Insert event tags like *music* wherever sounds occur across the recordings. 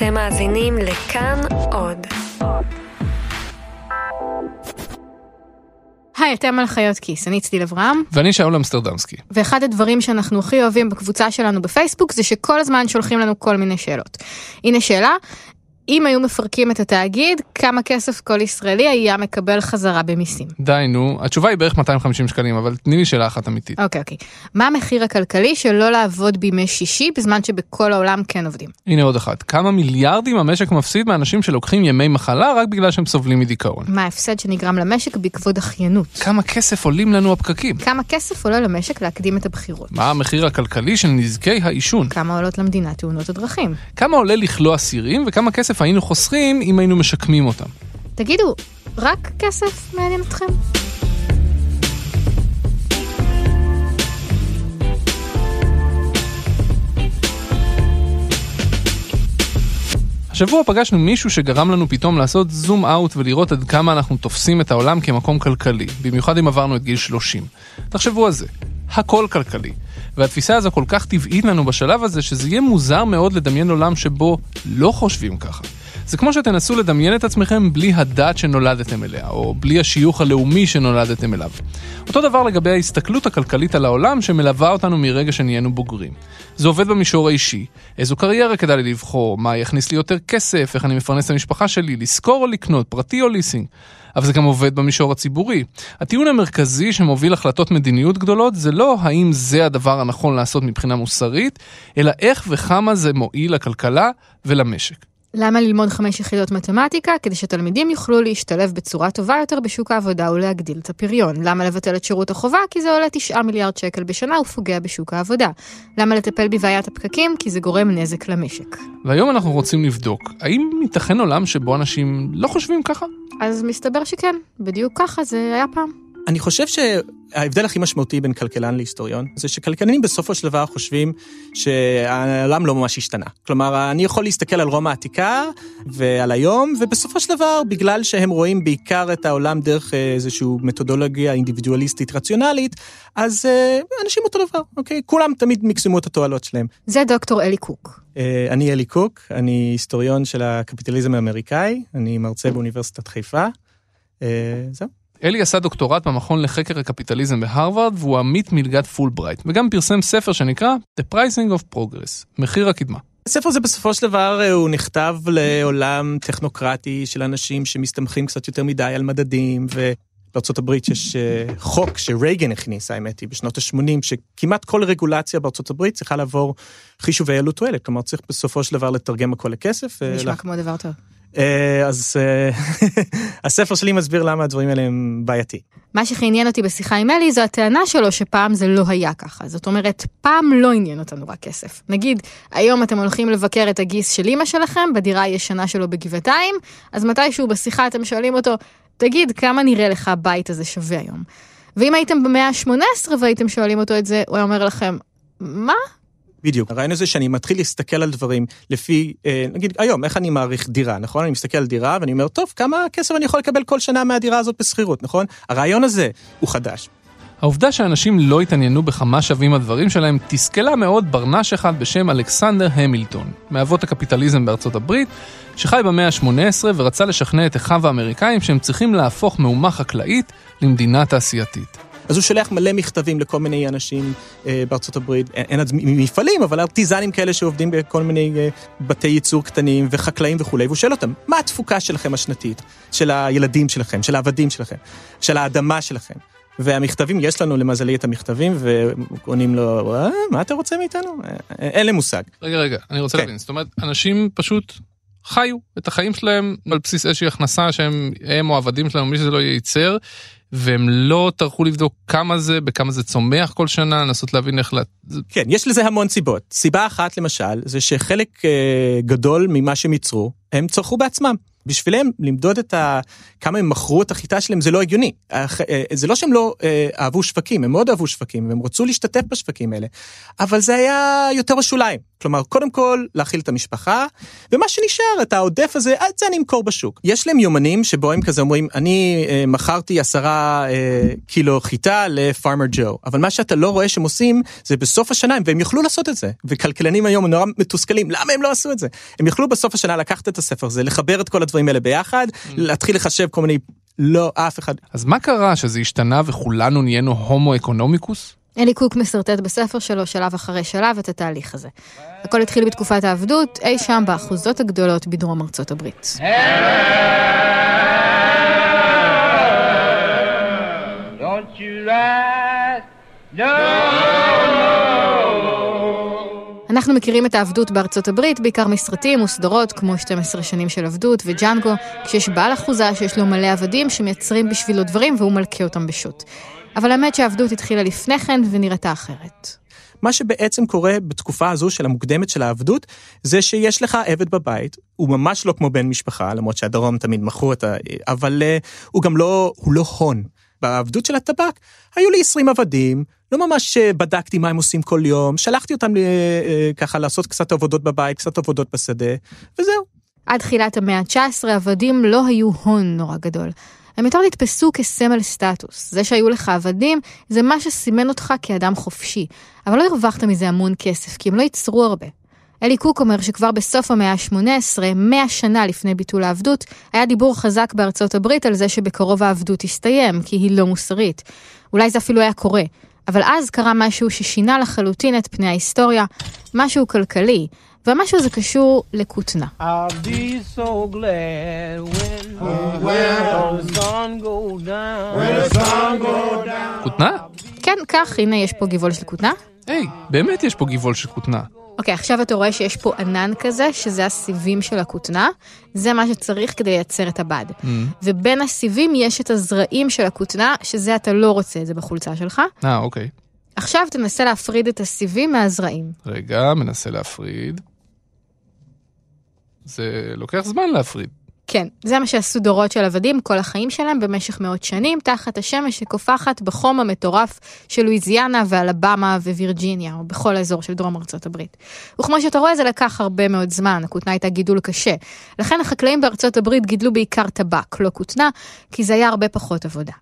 אתם מאזינים לכאן עוד. היי, אתם על חיות כיס, אני צליל אברהם, ואני שאול אמסטרדמסקי. ואחד הדברים שאנחנו הכי אוהבים בקבוצה שלנו בפייסבוק זה שכל הזמן שולחים לנו כל מיני שאלות. הנה שאלה, אם היו מפרקים את התאגיד, כמה כסף כל ישראלי היה מקבל חזרה במיסים? די, נו, התשובה היא בערך 250 שקלים, אבל תני לי שאלה אחת אמיתית. אוקיי, אוקיי. מה המחיר הכלכלי של לא לעבוד בימי שישי בזמן שבכל העולם כן עובדים? הנה עוד אחת. כמה מיליארדים המשק מפסיד מאנשים שלוקחים ימי מחלה רק בגלל שהם סובלים מדיכאון? מה ההפסד שנגרם למשק בעקבות דחיינות? כמה כסף עולים לנו הפקקים? כמה כסף עולה למשק להקדים את הבחירות? מה המחיר הכלכלי של נזקי העישון? כמה עולות למדינה תאונות הדרכים? כמה עולה לכלוא אסירים וכמה כסף היינו חוסכים אם היינו משקמים אותם? תגידו, רק כסף מעניין אתכם? השבוע פגשנו מישהו שגרם לנו פתאום לעשות זום אאוט ולראות עד כמה אנחנו תופסים את העולם כמקום כלכלי, במיוחד אם עברנו את גיל 30. תחשבו על זה, הכל כלכלי. והתפיסה הזו כל כך טבעית לנו בשלב הזה, שזה יהיה מוזר מאוד לדמיין עולם שבו לא חושבים ככה. זה כמו שתנסו לדמיין את עצמכם בלי הדת שנולדתם אליה, או בלי השיוך הלאומי שנולדתם אליו. אותו דבר לגבי ההסתכלות הכלכלית על העולם שמלווה אותנו מרגע שנהיינו בוגרים. זה עובד במישור האישי, איזו קריירה כדאי לי לבחור, מה יכניס לי יותר כסף, איך אני מפרנס את המשפחה שלי, לשכור או לקנות, פרטי או ליסינג. אבל זה גם עובד במישור הציבורי. הטיעון המרכזי שמוביל החלטות מדיניות גדולות זה לא האם זה הדבר הנכון לעשות מבחינה מוסרית, אלא איך וכמה זה מועיל לכלכלה ולמשק. למה ללמוד חמש יחידות מתמטיקה? כדי שתלמידים יוכלו להשתלב בצורה טובה יותר בשוק העבודה ולהגדיל את הפריון. למה לבטל את שירות החובה? כי זה עולה 9 מיליארד שקל בשנה ופוגע בשוק העבודה. למה לטפל בבעיית הפקקים? כי זה גורם נזק למשק. והיום אנחנו רוצים לבדוק, האם ייתכן עולם שבו אנשים לא חושבים ככה? אז מסתבר שכן, בדיוק ככה זה היה פעם. אני חושב שההבדל הכי משמעותי בין כלכלן להיסטוריון, זה שכלכלנים בסופו של דבר חושבים שהעולם לא ממש השתנה. כלומר, אני יכול להסתכל על רומא העתיקה ועל היום, ובסופו של דבר, בגלל שהם רואים בעיקר את העולם דרך איזושהי מתודולוגיה אינדיבידואליסטית רציונלית, אז אנשים אותו דבר, אוקיי? כולם תמיד מקסמו את התועלות שלהם. זה דוקטור אלי קוק. אני אלי קוק, אני היסטוריון של הקפיטליזם האמריקאי, אני מרצה באוניברסיטת חיפה. זהו. אלי עשה דוקטורט במכון לחקר הקפיטליזם בהרווארד והוא עמית מלגת פולברייט וגם פרסם ספר שנקרא The Pricing of Progress, מחיר הקדמה. הספר הזה בסופו של דבר הוא נכתב לעולם טכנוקרטי של אנשים שמסתמכים קצת יותר מדי על מדדים ובארצות הברית יש חוק שרייגן הכניס האמת היא בשנות ה-80 שכמעט כל רגולציה בארצות הברית צריכה לעבור חישובי עלות תועלת כלומר צריך בסופו של דבר לתרגם הכל לכסף. נשמע כמו דבר טוב. אז *laughs* הספר שלי מסביר למה הדברים האלה הם בעייתיים. מה שעניין אותי בשיחה עם אלי זו הטענה שלו שפעם זה לא היה ככה. זאת אומרת, פעם לא עניין אותנו רק כסף. נגיד, היום אתם הולכים לבקר את הגיס של אמא שלכם בדירה הישנה שלו בגבעתיים, אז מתישהו בשיחה אתם שואלים אותו, תגיד, כמה נראה לך הבית הזה שווה היום? ואם הייתם במאה ה-18 והייתם שואלים אותו את זה, הוא היה אומר לכם, מה? בדיוק. הרעיון הזה שאני מתחיל להסתכל על דברים לפי, נגיד היום, איך אני מעריך דירה, נכון? אני מסתכל על דירה ואני אומר, טוב, כמה כסף אני יכול לקבל כל שנה מהדירה הזאת בשכירות, נכון? הרעיון הזה הוא חדש. העובדה שאנשים לא התעניינו בכמה שווים הדברים שלהם תסכלה מאוד ברנש אחד בשם אלכסנדר המילטון, מאבות הקפיטליזם בארצות הברית, שחי במאה ה-18 ורצה לשכנע את אחיו האמריקאים שהם צריכים להפוך מאומה חקלאית למדינה תעשייתית. אז הוא שולח מלא מכתבים לכל מיני אנשים אה, בארצות הברית, אין אז מפעלים, אבל ארטיזנים כאלה שעובדים בכל מיני אה, בתי ייצור קטנים וחקלאים וכולי, והוא שואל אותם, מה התפוקה שלכם השנתית? של הילדים שלכם, של העבדים שלכם, של האדמה שלכם? והמכתבים, יש לנו למזלי את המכתבים, ועונים לו, מה אתה רוצה מאיתנו? אין לי מושג. רגע, רגע, אני רוצה כן. להבין, זאת אומרת, אנשים פשוט חיו את החיים שלהם על בסיס איזושהי הכנסה שהם הם או עבדים שלהם, מי שזה לא ייצר. והם לא טרחו לבדוק כמה זה, בכמה זה צומח כל שנה, לנסות להבין איך... לה... כן, יש לזה המון סיבות. סיבה אחת למשל, זה שחלק uh, גדול ממה שהם ייצרו, הם צרכו בעצמם. בשבילם למדוד את ה... כמה הם מכרו את החיטה שלהם זה לא הגיוני. אה, זה לא שהם לא אה, אהבו שווקים, הם מאוד אהבו שווקים, והם רצו להשתתף בשווקים האלה, אבל זה היה יותר בשוליים. כלומר, קודם כל להאכיל את המשפחה, ומה שנשאר, את העודף הזה, את זה אני אמכור בשוק. יש להם יומנים שבו הם כזה אומרים, אני אה, מכרתי עשרה אה, קילו חיטה לפארמר ג'ו, אבל מה שאתה לא רואה שהם עושים, זה בסוף השנה, והם יוכלו לעשות את זה. וכלכלנים היום נורא מתוסכלים, למה הם לא עשו את זה? הם יכלו בסוף השנה לקחת את הספר הזה, לחבר את כל הדברים האלה ביחד, להתחיל לחשב כל מיני, לא, אף אחד. אז מה קרה שזה השתנה וכולנו נהיינו הומו אקונומיקוס? אלי קוק משרטט בספר שלו שלב אחרי שלב את התהליך הזה. הכל התחיל בתקופת העבדות, אי שם באחוזות הגדולות בדרום ארצות הברית. אנחנו מכירים את העבדות בארצות הברית בעיקר מסרטים וסדרות כמו 12 שנים של עבדות וג'אנגו, כשיש בעל אחוזה שיש לו מלא עבדים שמייצרים בשבילו דברים והוא מלכה אותם בשוט. אבל האמת שהעבדות התחילה לפני כן ונראתה אחרת. מה שבעצם קורה בתקופה הזו של המוקדמת של העבדות, זה שיש לך עבד בבית, הוא ממש לא כמו בן משפחה, למרות שהדרום תמיד מכרו את ה... אבל uh, הוא גם לא, הוא לא הון. בעבדות של הטבק, היו לי 20 עבדים, לא ממש אה, בדקתי מה הם עושים כל יום, שלחתי אותם אה, ככה לעשות קצת עבודות בבית, קצת עבודות בשדה, וזהו. עד תחילת המאה ה-19 עבדים לא היו הון נורא גדול. הם יותר נתפסו כסמל סטטוס. זה שהיו לך עבדים, זה מה שסימן אותך כאדם חופשי. אבל לא הרווחת מזה המון כסף, כי הם לא ייצרו הרבה. אלי קוק אומר שכבר בסוף המאה ה-18, 100 שנה לפני ביטול העבדות, היה דיבור חזק בארצות הברית על זה שבקרוב העבדות תסתיים, כי היא לא מוסרית. אולי זה אפילו היה קורה. אבל אז קרה משהו ששינה לחלוטין את פני ההיסטוריה, משהו כלכלי, והמשהו הזה קשור לכותנה. כותנה? כן, כך, הנה יש פה גבעול של כותנה. היי, באמת יש פה גבעול של כותנה. אוקיי, עכשיו אתה רואה שיש פה ענן כזה, שזה הסיבים של הכותנה. זה מה שצריך כדי לייצר את הבד. ובין הסיבים יש את הזרעים של הכותנה, שזה אתה לא רוצה את זה בחולצה שלך. אה, אוקיי. עכשיו תנסה להפריד את הסיבים מהזרעים. רגע, מנסה להפריד. זה לוקח זמן להפריד. כן, זה מה שעשו דורות של עבדים כל החיים שלהם במשך מאות שנים, תחת השמש שקופחת בחום המטורף של לואיזיאנה ואלבמה ווירג'יניה, או בכל האזור של דרום ארצות הברית. וכמו שאתה רואה, זה לקח הרבה מאוד זמן, הכותנה הייתה גידול קשה. לכן החקלאים בארצות הברית גידלו בעיקר טבק, לא כותנה, כי זה היה הרבה פחות עבודה.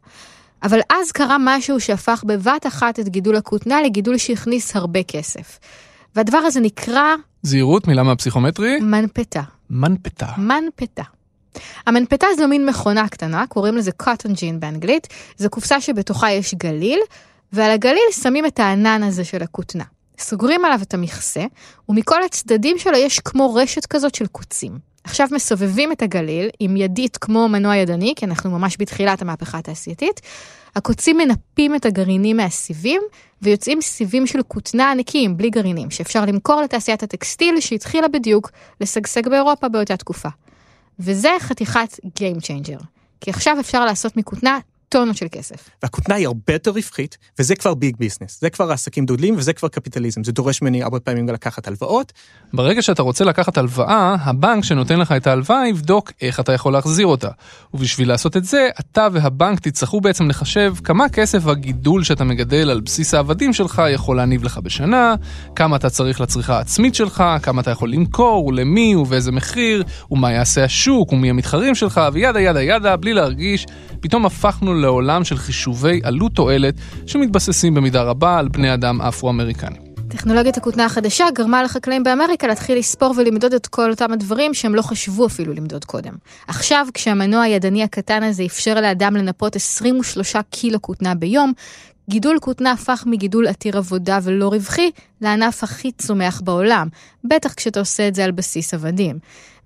אבל אז קרה משהו שהפך בבת אחת את גידול הכותנה לגידול שהכניס הרבה כסף. והדבר הזה נקרא זהירות, מילה מהפסיכומטרי. מנפתה. מנפתה. מנפתה. המנפתה זו מין מכונה קטנה, קוראים לזה cotton gin באנגלית, זו קופסה שבתוכה יש גליל, ועל הגליל שמים את הענן הזה של הכותנה. סוגרים עליו את המכסה, ומכל הצדדים שלו יש כמו רשת כזאת של קוצים. עכשיו מסובבים את הגליל עם ידית כמו מנוע ידני, כי אנחנו ממש בתחילת המהפכה התעשייתית. הקוצים מנפים את הגרעינים מהסיבים, ויוצאים סיבים של כותנה ענקיים, בלי גרעינים, שאפשר למכור לתעשיית הטקסטיל שהתחילה בדיוק לשגשג באירופה באותה תקופה. וזה חתיכת Game Changer. כי עכשיו אפשר לעשות מכותנה טונות של כסף. והכותנה היא הרבה יותר רווחית, וזה כבר ביג ביזנס, זה כבר עסקים גדולים וזה כבר קפיטליזם, זה דורש ממני הרבה פעמים לקחת הלוואות, ברגע שאתה רוצה לקחת הלוואה, הבנק שנותן לך את ההלוואה יבדוק איך אתה יכול להחזיר אותה. ובשביל לעשות את זה, אתה והבנק תצטרכו בעצם לחשב כמה כסף הגידול שאתה מגדל על בסיס העבדים שלך יכול להניב לך בשנה, כמה אתה צריך לצריכה העצמית שלך, כמה אתה יכול למכור, ולמי, ובאיזה מחיר, ומה יעשה השוק, ומי המתחרים שלך, וידה ידה ידה, בלי להרגיש, פתאום הפכנו לעולם של חישובי עלות תועלת, שמתבססים במידה רבה על בני אדם אפרו-אמריקנים. טכנולוגיית הכותנה החדשה גרמה לחקלאים באמריקה להתחיל לספור ולמדוד את כל אותם הדברים שהם לא חשבו אפילו למדוד קודם. עכשיו, כשהמנוע הידני הקטן הזה אפשר לאדם לנפות 23 קילו כותנה ביום, גידול כותנה הפך מגידול עתיר עבודה ולא רווחי לענף הכי צומח בעולם, בטח כשאתה עושה את זה על בסיס עבדים.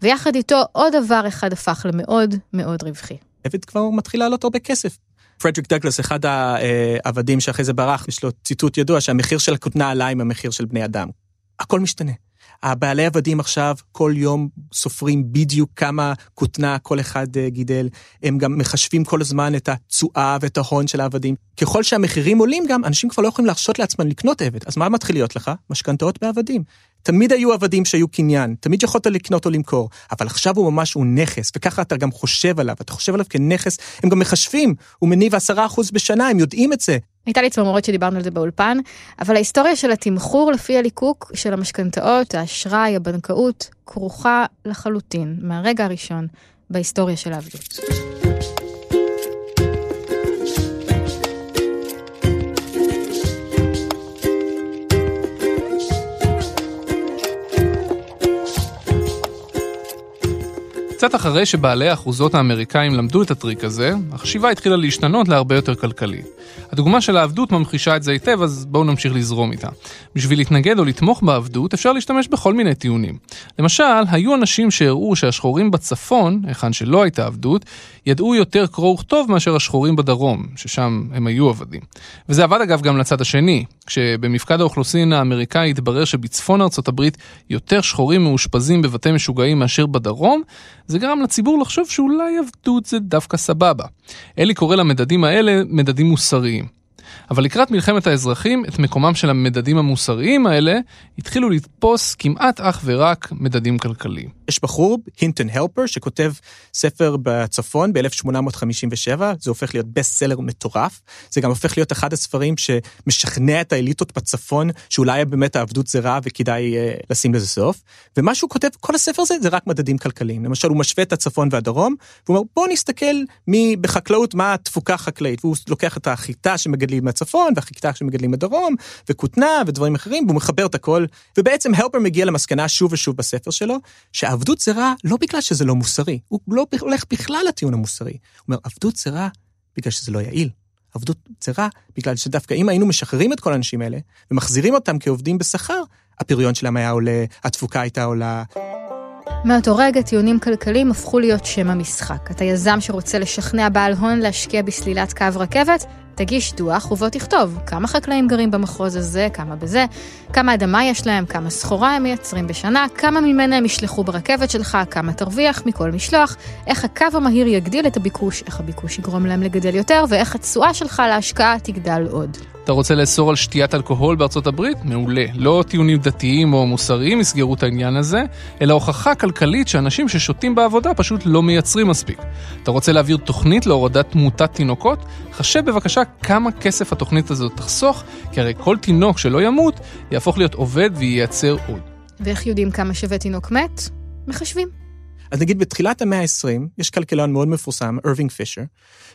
ויחד איתו עוד דבר אחד הפך למאוד מאוד רווחי. עבד כבר מתחיל לעלות הרבה כסף. פרדריק דגלס, אחד העבדים שאחרי זה ברח, יש לו ציטוט ידוע שהמחיר של הכותנה עלה עם המחיר של בני אדם. הכל משתנה. הבעלי עבדים עכשיו כל יום סופרים בדיוק כמה כותנה כל אחד אה, גידל. הם גם מחשבים כל הזמן את התשואה ואת ההון של העבדים. ככל שהמחירים עולים גם, אנשים כבר לא יכולים להרשות לעצמם לקנות עבד. אז מה מתחיל להיות לך? משכנתאות בעבדים. תמיד היו עבדים שהיו קניין, תמיד יכולת לקנות או למכור, אבל עכשיו הוא ממש, הוא נכס, וככה אתה גם חושב עליו, אתה חושב עליו כנכס, הם גם מחשבים, הוא מניב עשרה אחוז בשנה, הם יודעים את זה. הייתה לי צמרמורת שדיברנו על זה באולפן, אבל ההיסטוריה של התמחור לפי הליקוק של המשכנתאות, האשראי, הבנקאות, כרוכה לחלוטין, מהרגע הראשון, בהיסטוריה של העבדות. קצת אחרי שבעלי האחוזות האמריקאים למדו את הטריק הזה, החשיבה התחילה להשתנות להרבה יותר כלכלי. הדוגמה של העבדות ממחישה את זה היטב, אז בואו נמשיך לזרום איתה. בשביל להתנגד או לתמוך בעבדות אפשר להשתמש בכל מיני טיעונים. למשל, היו אנשים שהראו שהשחורים בצפון, היכן שלא הייתה עבדות, ידעו יותר קרוא וכתוב מאשר השחורים בדרום, ששם הם היו עבדים. וזה עבד אגב גם לצד השני, כשבמפקד האוכלוסין האמריקאי התברר שבצפון ארצות הברית יותר שחורים מאושפזים בבתי משוגעים מאשר בדרום, זה גרם לציבור לחשוב שאולי עבדות זה דווקא סבבה. אלי קורא למדדים האלה מדדים מוסריים. אבל לקראת מלחמת האזרחים, את מקומם של המדדים המוסריים האלה התחילו לתפוס כמעט אך ורק מדדים כלכליים. יש בחור, הינטון הלפר, שכותב ספר בצפון ב-1857, זה הופך להיות בסט סלר מטורף. זה גם הופך להיות אחד הספרים שמשכנע את האליטות בצפון, שאולי באמת העבדות זה רע וכדאי uh, לשים לזה סוף. ומה שהוא כותב, כל הספר הזה זה רק מדדים כלכליים. למשל, הוא משווה את הצפון והדרום, והוא אומר, בואו נסתכל מי בחקלאות, מה התפוקה החקלאית. והוא לוקח את החיטה שמגדלים מהצפון, והחיטה שמגדלים בדרום, וכותנה ודברים אחרים, והוא מחבר את הכל. ובעצם הלפר מגיע למסקנה שוב ושוב בספר שלו, עבדות זה רע לא בגלל שזה לא מוסרי, הוא לא הולך בכלל לטיעון המוסרי. הוא אומר, עבדות זה רע בגלל שזה לא יעיל. עבדות זה רע בגלל שדווקא אם היינו משחררים את כל האנשים האלה ומחזירים אותם כעובדים בשכר, הפריון שלהם היה עולה, התפוקה הייתה עולה. מאותו רגע טיעונים כלכליים הפכו להיות שם המשחק. אתה יזם שרוצה לשכנע בעל הון להשקיע בסלילת קו רכבת, תגיש דוח ובוא תכתוב כמה חקלאים גרים במחוז הזה, כמה בזה, כמה אדמה יש להם, כמה סחורה הם מייצרים בשנה, כמה ממנה הם ישלחו ברכבת שלך, כמה תרוויח מכל משלוח, איך הקו המהיר יגדיל את הביקוש, איך הביקוש יגרום להם לגדל יותר, ואיך התשואה שלך להשקעה תגדל עוד. אתה רוצה לאסור על שתיית אלכוהול בארצות הברית? מעולה. לא טיעונים דתיים או מוסריים יסגרו את העניין הזה, אלא הוכחה כלכלית שאנשים ששותים בעבודה פשוט לא מייצרים מספיק. אתה רוצה להעביר תוכנית להורדת תמותת תינוקות? חשב בבקשה כמה כסף התוכנית הזאת תחסוך, כי הרי כל תינוק שלא ימות, יהפוך להיות עובד וייצר עוד. ואיך יודעים כמה שווה תינוק מת? מחשבים. אז נגיד בתחילת המאה ה-20, יש כלכלן מאוד מפורסם, ארווינג פישר,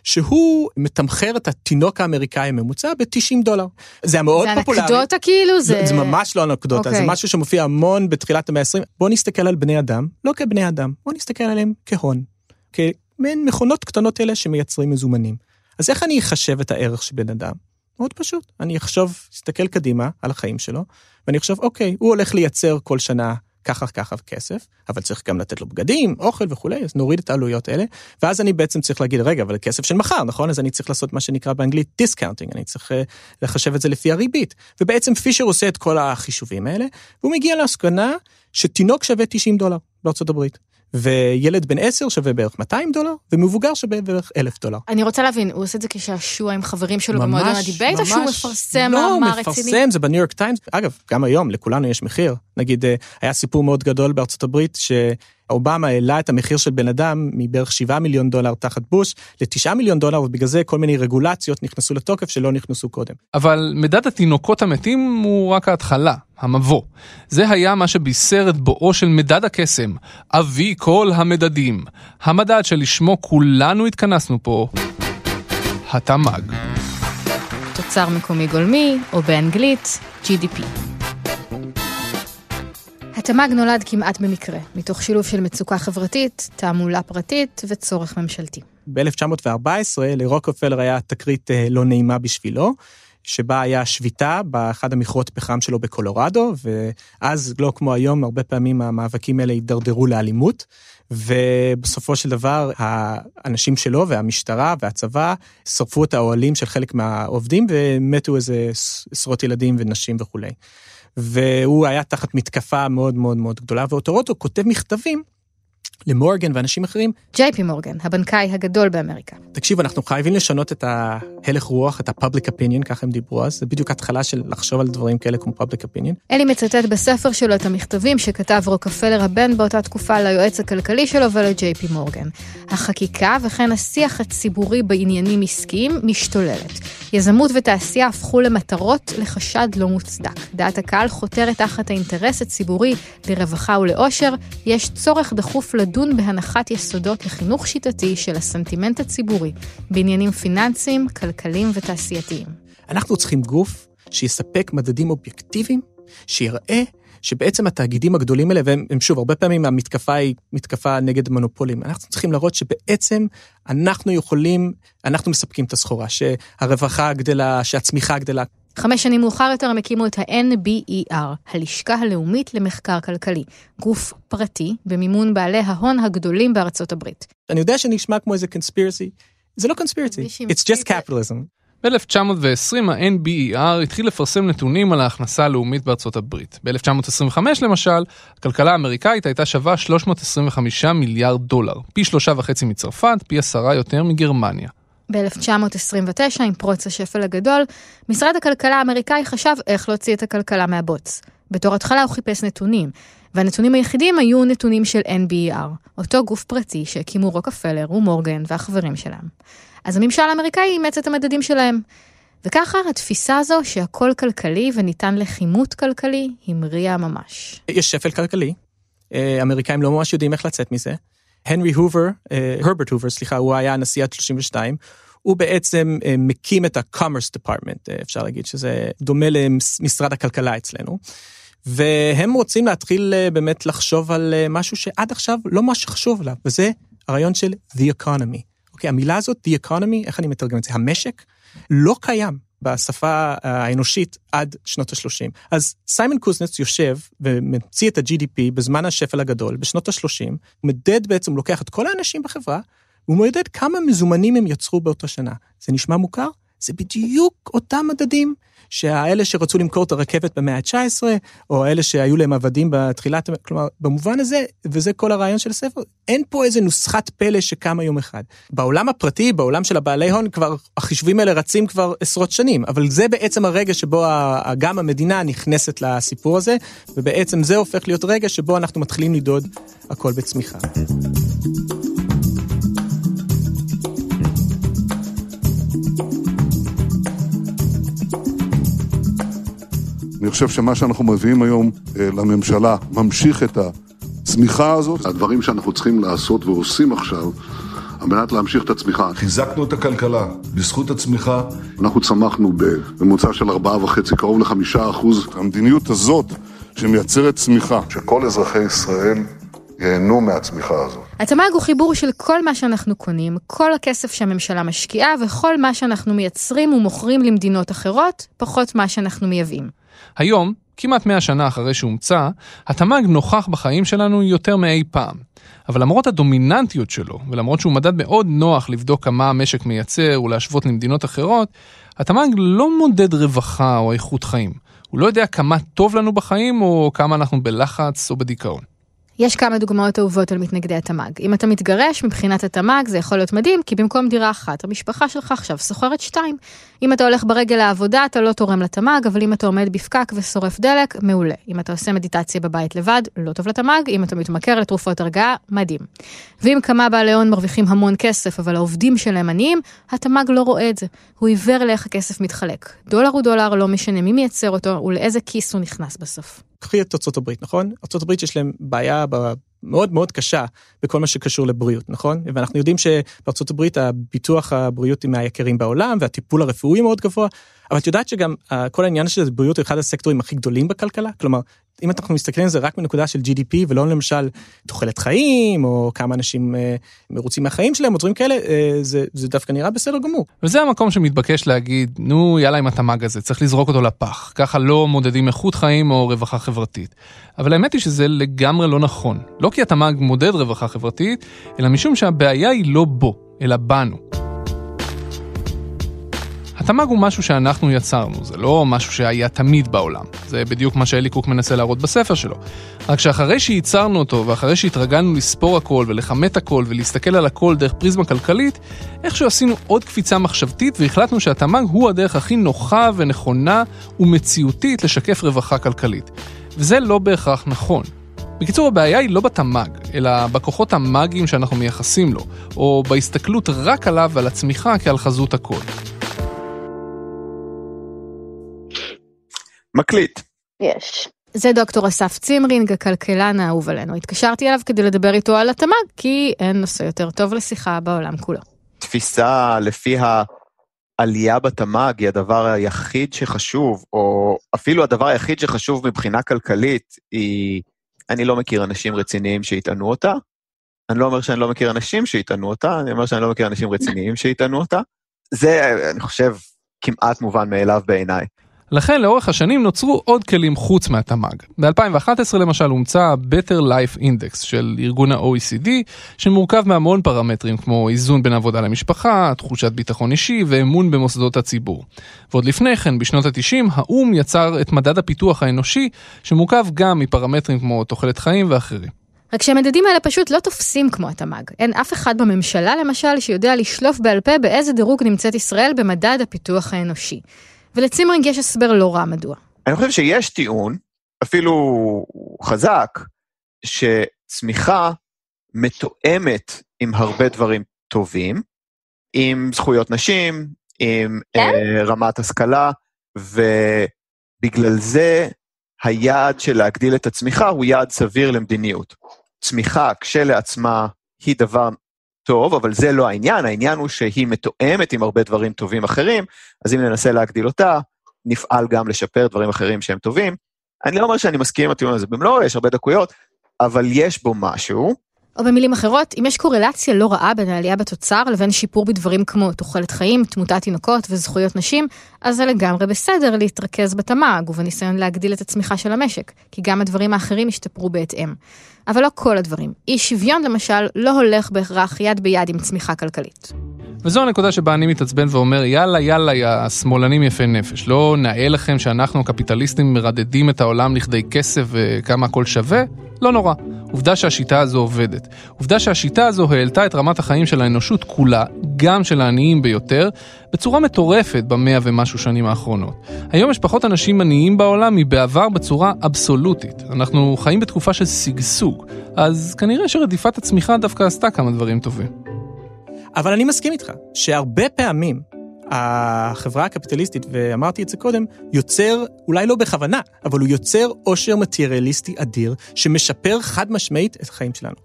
שהוא מתמחר את התינוק האמריקאי הממוצע ב-90 דולר. זה היה מאוד זה פופולרי. זה אנקדוטה כאילו? זה... זה ממש לא אנקדוטה, okay. זה אוקיי. משהו שמופיע המון בתחילת המאה ה-20. בואו נסתכל על בני אדם, לא כבני אדם, בואו נסתכל עליהם כהון, כמעין מכונות קטנות אלה שמייצרים מזומנים. אז איך אני אחשב את הערך של בן אדם? מאוד פשוט, אני אחשוב, אסתכל קדימה על החיים שלו, ואני אחשוב, אוקיי, הוא הולך לייצר כל שנה ככה ככה כסף, אבל צריך גם לתת לו בגדים, אוכל וכולי, אז נוריד את העלויות האלה, ואז אני בעצם צריך להגיד, רגע, אבל כסף של מחר, נכון? אז אני צריך לעשות מה שנקרא באנגלית discounting, אני צריך אה, לחשב את זה לפי הריבית. ובעצם פישר עושה את כל החישובים האלה, והוא מגיע למסקנה שתינוק שווה 90 דולר בארצות הברית. וילד בן 10 שווה בערך 200 דולר, ומבוגר שווה בערך 1,000 דולר. אני רוצה להבין, הוא עושה את זה כשעשוע עם חברים שלו במועדון ה debate, או שהוא מפרסם לא, מאמר רציני? לא, מפרסם, זה בניו יורק טיימס. אגב, גם היום, לכולנו יש מחיר. נגיד, אה, היה סיפור מאוד גדול בארצות הברית, שאובמה העלה את המחיר של בן אדם מבערך 7 מיליון דולר תחת בוש ל-9 מיליון דולר, ובגלל זה כל מיני רגולציות נכנסו לתוקף שלא נכנסו קודם. אבל מדד התינוקות המתים הוא רק ההתחלה. המבוא. זה היה מה שבישר את בואו של מדד הקסם, אבי כל המדדים. המדד שלשמו כולנו התכנסנו פה, התמ"ג. תוצר מקומי גולמי, או באנגלית, GDP. התמ"ג נולד כמעט במקרה, מתוך שילוב של מצוקה חברתית, תעמולה פרטית וצורך ממשלתי. ב-1914 לרוקפלר היה תקרית אה, לא נעימה בשבילו. שבה היה שביתה באחד המכרות פחם שלו בקולורדו, ואז, לא כמו היום, הרבה פעמים המאבקים האלה הידרדרו לאלימות, ובסופו של דבר האנשים שלו והמשטרה והצבא שרפו את האוהלים של חלק מהעובדים ומתו איזה עשרות ילדים ונשים וכולי. והוא היה תחת מתקפה מאוד מאוד מאוד גדולה, ואוטורוטו כותב מכתבים למורגן ואנשים אחרים, ג'יי פי מורגן, הבנקאי הגדול באמריקה. תקשיבו, אנחנו חייבים לשנות את ההלך רוח, את ה-public opinion, ככה הם דיברו אז, זה בדיוק התחלה של לחשוב על דברים כאלה כמו public opinion. אלי מצטט בספר שלו את המכתבים שכתב רוקפלר הבן באותה תקופה ליועץ הכלכלי שלו ולג'יי פי מורגן. החקיקה וכן השיח הציבורי בעניינים עסקיים משתוללת. יזמות ותעשייה הפכו למטרות לחשד לא מוצדק. דעת הקהל חותרת תחת האינטרס הציבורי לרווחה ולאושר, יש צורך דחוף לדון בהנחת יסודות לחינוך שיטתי של הסנטימנט הציבורי בעניינים פיננסיים, כלכליים ותעשייתיים. אנחנו צריכים גוף שיספק מדדים אובייקטיביים, שיראה שבעצם התאגידים הגדולים האלה, והם הם שוב, הרבה פעמים המתקפה היא מתקפה נגד מונופולים, אנחנו צריכים להראות שבעצם אנחנו יכולים, אנחנו מספקים את הסחורה, שהרווחה גדלה, שהצמיחה גדלה. חמש שנים מאוחר יותר הם הקימו את ה-NBER, הלשכה הלאומית למחקר כלכלי, גוף פרטי במימון בעלי ההון הגדולים בארצות הברית. אני יודע שנשמע כמו איזה קונספירסי, זה לא קונספירסי, it's just capitalism. ב-1920 ה-NBER התחיל לפרסם נתונים על ההכנסה הלאומית בארצות הברית. ב-1925 למשל, הכלכלה האמריקאית הייתה שווה 325 מיליארד דולר, פי שלושה וחצי מצרפת, פי עשרה יותר מגרמניה. ב-1929, עם פרוץ השפל הגדול, משרד הכלכלה האמריקאי חשב איך להוציא את הכלכלה מהבוץ. בתור התחלה הוא חיפש נתונים, והנתונים היחידים היו נתונים של NBER, אותו גוף פרטי שהקימו רוקפלר ומורגן והחברים שלהם. אז הממשל האמריקאי אימץ את המדדים שלהם. וככה התפיסה הזו שהכל כלכלי וניתן לכימות כלכלי המריאה ממש. יש שפל כלכלי, אה, אמריקאים לא ממש יודעים איך לצאת מזה. הנרי הובר, הרברט הובר, סליחה, הוא היה הנשיא עד 32, הוא בעצם אה, מקים את ה-commerce department, אה, אפשר להגיד שזה דומה למשרד הכלכלה אצלנו. והם רוצים להתחיל באמת לחשוב על משהו שעד עכשיו לא ממש חשוב עליו, וזה הרעיון של the economy. אוקיי, המילה הזאת, the economy, איך אני מתרגם את זה? המשק, לא קיים בשפה האנושית עד שנות ה-30. אז סיימון קוזנץ יושב וממציא את ה-GDP בזמן השפל הגדול, בשנות ה-30, הוא מדד בעצם, הוא לוקח את כל האנשים בחברה, והוא מודד כמה מזומנים הם יצרו באותה שנה. זה נשמע מוכר? זה בדיוק אותם מדדים שהאלה שרצו למכור את הרכבת במאה ה-19, או האלה שהיו להם עבדים בתחילת, כלומר, במובן הזה, וזה כל הרעיון של הספר, אין פה איזה נוסחת פלא שקמה יום אחד. בעולם הפרטי, בעולם של הבעלי הון, כבר החישובים האלה רצים כבר עשרות שנים, אבל זה בעצם הרגע שבו גם המדינה נכנסת לסיפור הזה, ובעצם זה הופך להיות רגע שבו אנחנו מתחילים לדוד הכל בצמיחה. אני חושב שמה שאנחנו מביאים היום אה, לממשלה ממשיך את הצמיחה הזאת. הדברים שאנחנו צריכים לעשות ועושים עכשיו על מנת להמשיך את הצמיחה. חיזקנו את הכלכלה בזכות הצמיחה. אנחנו צמחנו בממוצע של 4.5, קרוב ל-5 אחוז. המדיניות הזאת שמייצרת צמיחה. שכל אזרחי ישראל ייהנו מהצמיחה הזאת. התמ"ג הוא חיבור של כל מה שאנחנו קונים, כל הכסף שהממשלה משקיעה וכל מה שאנחנו מייצרים ומוכרים למדינות אחרות, פחות מה שאנחנו מייבאים. היום, כמעט 100 שנה אחרי שהומצא, התמ"ג נוכח בחיים שלנו יותר מאי פעם. אבל למרות הדומיננטיות שלו, ולמרות שהוא מדד מאוד נוח לבדוק כמה המשק מייצר ולהשוות למדינות אחרות, התמ"ג לא מודד רווחה או איכות חיים. הוא לא יודע כמה טוב לנו בחיים או כמה אנחנו בלחץ או בדיכאון. יש כמה דוגמאות אהובות על מתנגדי התמ"ג. אם אתה מתגרש, מבחינת התמ"ג זה יכול להיות מדהים, כי במקום דירה אחת, המשפחה שלך עכשיו שוכרת שתיים. אם אתה הולך ברגל לעבודה, אתה לא תורם לתמ"ג, אבל אם אתה עומד בפקק ושורף דלק, מעולה. אם אתה עושה מדיטציה בבית לבד, לא טוב לתמ"ג, אם אתה מתמכר לתרופות הרגעה, מדהים. ואם כמה בעלי הון מרוויחים המון כסף, אבל העובדים שלהם עניים, התמ"ג לא רואה את זה. הוא עיוור לאיך הכסף מתחלק. דולר הוא דולר, לא משנה מי מייצר אותו ולאיזה כיס הוא נכנס בסוף. קחי את ארצות הברית, נכון? ארצות הברית יש להם בעיה מאוד מאוד קשה בכל מה שקשור לבריאות, נכון? ואנחנו יודעים שבארצות הברית הביטוח הבריאות היא מהיקרים בעולם והטיפול הרפואי מאוד גבוה, אבל את יודעת שגם כל העניין של בריאות הוא אחד הסקטורים הכי גדולים בכלכלה? כלומר, אם אנחנו מסתכלים על זה רק מנקודה של GDP ולא למשל תוחלת חיים או כמה אנשים אה, מרוצים מהחיים שלהם או דברים כאלה, אה, זה, זה דווקא נראה בסדר גמור. וזה המקום שמתבקש להגיד, נו יאללה עם התמ"ג הזה, צריך לזרוק אותו לפח. ככה לא מודדים איכות חיים או רווחה חברתית. אבל האמת היא שזה לגמרי לא נכון. לא כי התמ"ג מודד רווחה חברתית, אלא משום שהבעיה היא לא בו, אלא בנו. התמ"ג הוא משהו שאנחנו יצרנו, זה לא משהו שהיה תמיד בעולם. זה בדיוק מה שאלי קוק מנסה להראות בספר שלו. רק שאחרי שייצרנו אותו, ואחרי שהתרגלנו לספור הכל ולכמת הכל ולהסתכל על הכל דרך פריזמה כלכלית, איכשהו עשינו עוד קפיצה מחשבתית והחלטנו שהתמ"ג הוא הדרך הכי נוחה ונכונה ומציאותית לשקף רווחה כלכלית. וזה לא בהכרח נכון. בקיצור, הבעיה היא לא בתמ"ג, אלא בכוחות המאגיים שאנחנו מייחסים לו, או בהסתכלות רק עליו ועל הצמיחה כעל חזות הכל. מקליט. יש. זה דוקטור אסף צימרינג, הכלכלן האהוב עלינו. התקשרתי אליו כדי לדבר איתו על התמ"ג, כי אין נושא יותר טוב לשיחה בעולם כולו. תפיסה לפי העלייה בתמ"ג היא הדבר היחיד שחשוב, או אפילו הדבר היחיד שחשוב מבחינה כלכלית, היא... אני לא מכיר אנשים רציניים שיטענו אותה. אני לא אומר שאני לא מכיר אנשים שיטענו אותה, אני אומר שאני לא מכיר אנשים רציניים שיטענו אותה. זה, אני חושב, כמעט מובן מאליו בעיניי. לכן לאורך השנים נוצרו עוד כלים חוץ מהתמ"ג. ב-2011 למשל הומצא ה-Better Life Index של ארגון ה-OECD, שמורכב מהמון פרמטרים כמו איזון בין עבודה למשפחה, תחושת ביטחון אישי ואמון במוסדות הציבור. ועוד לפני כן, בשנות ה-90, האו"ם יצר את מדד הפיתוח האנושי, שמורכב גם מפרמטרים כמו תוחלת חיים ואחרים. רק שהמדדים האלה פשוט לא תופסים כמו התמ"ג. אין אף אחד בממשלה, למשל, שיודע לשלוף בעל פה באיזה דירוג נמצאת ישראל במדד הפיתוח האנושי. ולצימרינג יש הסבר לא רע מדוע. אני חושב שיש טיעון, אפילו חזק, שצמיחה מתואמת עם הרבה דברים טובים, עם זכויות נשים, עם כן? אה, רמת השכלה, ובגלל זה היעד של להגדיל את הצמיחה הוא יעד סביר למדיניות. צמיחה כשלעצמה היא דבר טוב, אבל זה לא העניין, העניין הוא שהיא מתואמת עם הרבה דברים טובים אחרים, אז אם ננסה להגדיל אותה, נפעל גם לשפר דברים אחרים שהם טובים. אני לא אומר שאני מסכים עם הטיעון הזה במלואו, יש הרבה דקויות, אבל יש בו משהו. או במילים אחרות, אם יש קורלציה לא רעה בין העלייה בתוצר לבין שיפור בדברים כמו תוחלת חיים, תמותת תינוקות וזכויות נשים, אז זה לגמרי בסדר להתרכז בתמ"ג ובניסיון להגדיל את הצמיחה של המשק, כי גם הדברים האחרים ישתפרו בהתאם. אבל לא כל הדברים. אי שוויון למשל לא הולך בהכרח יד ביד עם צמיחה כלכלית. וזו הנקודה שבה אני מתעצבן ואומר, יאללה, יאללה, יא השמאלנים יפי נפש. לא נאה לכם שאנחנו הקפיטליסטים מרדדים את העולם לכדי כסף וכמה הכל שווה? לא נורא. עובדה שהשיטה הזו עובדת. עובדה שהשיטה הזו העלתה את רמת החיים של האנושות כולה, גם של העניים ביותר, בצורה מטורפת במאה ומשהו שנים האחרונות. היום יש פחות אנשים עניים בעולם מבעבר בצורה אבסולוטית. אנחנו חיים בתקופה של שגשוג, אז כנראה שרדיפת הצמיחה דווקא עשתה כמה דברים טובים. אבל אני מסכים איתך, שהרבה פעמים החברה הקפיטליסטית, ואמרתי את זה קודם, יוצר, אולי לא בכוונה, אבל הוא יוצר עושר מטריאליסטי אדיר, שמשפר חד משמעית את החיים שלנו.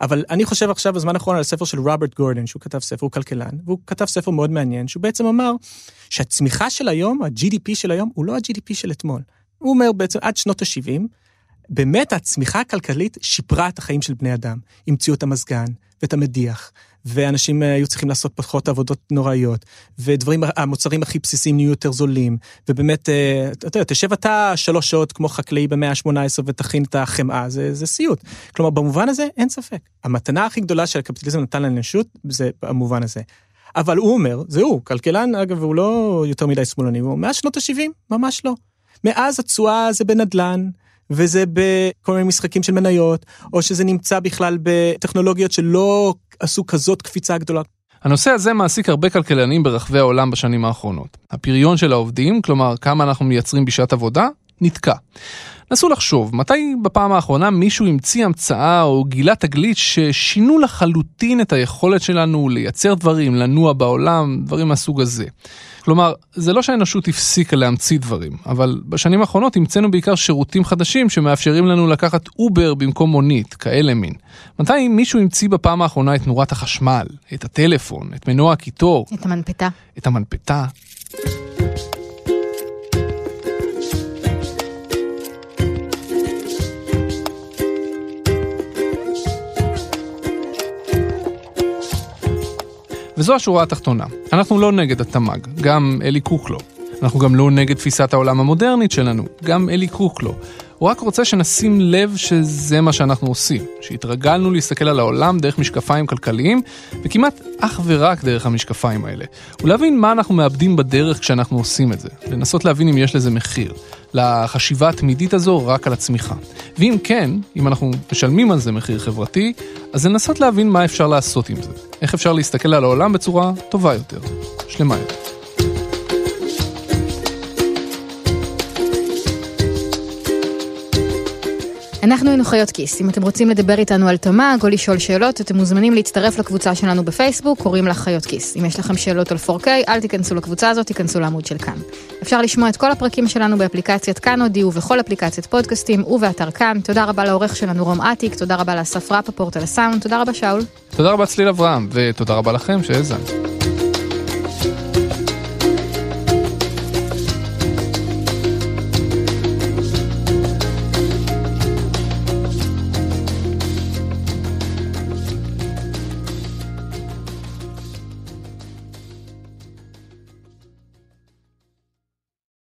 אבל אני חושב עכשיו בזמן האחרון על הספר של רוברט גורדון, שהוא כתב ספר, הוא כלכלן, והוא כתב ספר מאוד מעניין, שהוא בעצם אמר שהצמיחה של היום, ה-GDP של היום, הוא לא ה-GDP של אתמול. הוא אומר בעצם עד שנות ה-70, באמת הצמיחה הכלכלית שיפרה את החיים של בני אדם. המציאו את המזגן ואת המדיח, ואנשים אה, היו צריכים לעשות פחות עבודות נוראיות, ודברים, המוצרים הכי בסיסיים נהיו יותר זולים, ובאמת, אה, אתה יודע, תשב אתה שלוש שעות כמו חקלאי במאה ה-18 ותכין את החמאה, זה, זה סיוט. כלומר, במובן הזה, אין ספק. המתנה הכי גדולה שהקפיטליזם נתן לאנושות, זה במובן הזה. אבל הוא אומר, זה הוא, כלכלן, אגב, הוא לא יותר מדי שמאלני, הוא מאז שנות ה-70, ממש לא. מאז התשואה זה בנדל"ן, וזה בכל מיני משחקים של מניות, או שזה נמצא בכלל בטכנולוגיות שלא עשו כזאת קפיצה גדולה. הנושא הזה מעסיק הרבה כלכלנים ברחבי העולם בשנים האחרונות. הפריון של העובדים, כלומר כמה אנחנו מייצרים בשעת עבודה, נתקע. נסו לחשוב, מתי בפעם האחרונה מישהו המציא המצאה או גילה תגלית ששינו לחלוטין את היכולת שלנו לייצר דברים, לנוע בעולם, דברים מהסוג הזה. כלומר, זה לא שהאנושות הפסיקה להמציא דברים, אבל בשנים האחרונות המצאנו בעיקר שירותים חדשים שמאפשרים לנו לקחת אובר במקום מונית, כאלה מין. מתי מישהו המציא בפעם האחרונה את נורת החשמל, את הטלפון, את מנוע הקיטור, את המנפתה. את המנפתה? וזו השורה התחתונה. אנחנו לא נגד התמ"ג, גם אלי קוק לא. אנחנו גם לא נגד תפיסת העולם המודרנית שלנו, גם אלי קוק לא. הוא רק רוצה שנשים לב שזה מה שאנחנו עושים, שהתרגלנו להסתכל על העולם דרך משקפיים כלכליים, וכמעט אך ורק דרך המשקפיים האלה. ולהבין מה אנחנו מאבדים בדרך כשאנחנו עושים את זה, לנסות להבין אם יש לזה מחיר. לחשיבה התמידית הזו רק על הצמיחה. ואם כן, אם אנחנו משלמים על זה מחיר חברתי, אז לנסות להבין מה אפשר לעשות עם זה. איך אפשר להסתכל על העולם בצורה טובה יותר, שלמה יותר. אנחנו היינו חיות כיס. אם אתם רוצים לדבר איתנו על תמ"ג או לשאול שאלות, אתם מוזמנים להצטרף לקבוצה שלנו בפייסבוק, קוראים לה חיות כיס. אם יש לכם שאלות על 4K, אל תיכנסו לקבוצה הזאת, תיכנסו לעמוד של כאן. אפשר לשמוע את כל הפרקים שלנו באפליקציית כאן אודי ובכל אפליקציית פודקאסטים ובאתר כאן. תודה רבה לעורך שלנו רום אטיק, תודה רבה לאסף רפפורט על הסאונד, תודה רבה שאול. תודה רבה צליל אברהם, ותודה רבה לכם שהאזנתם.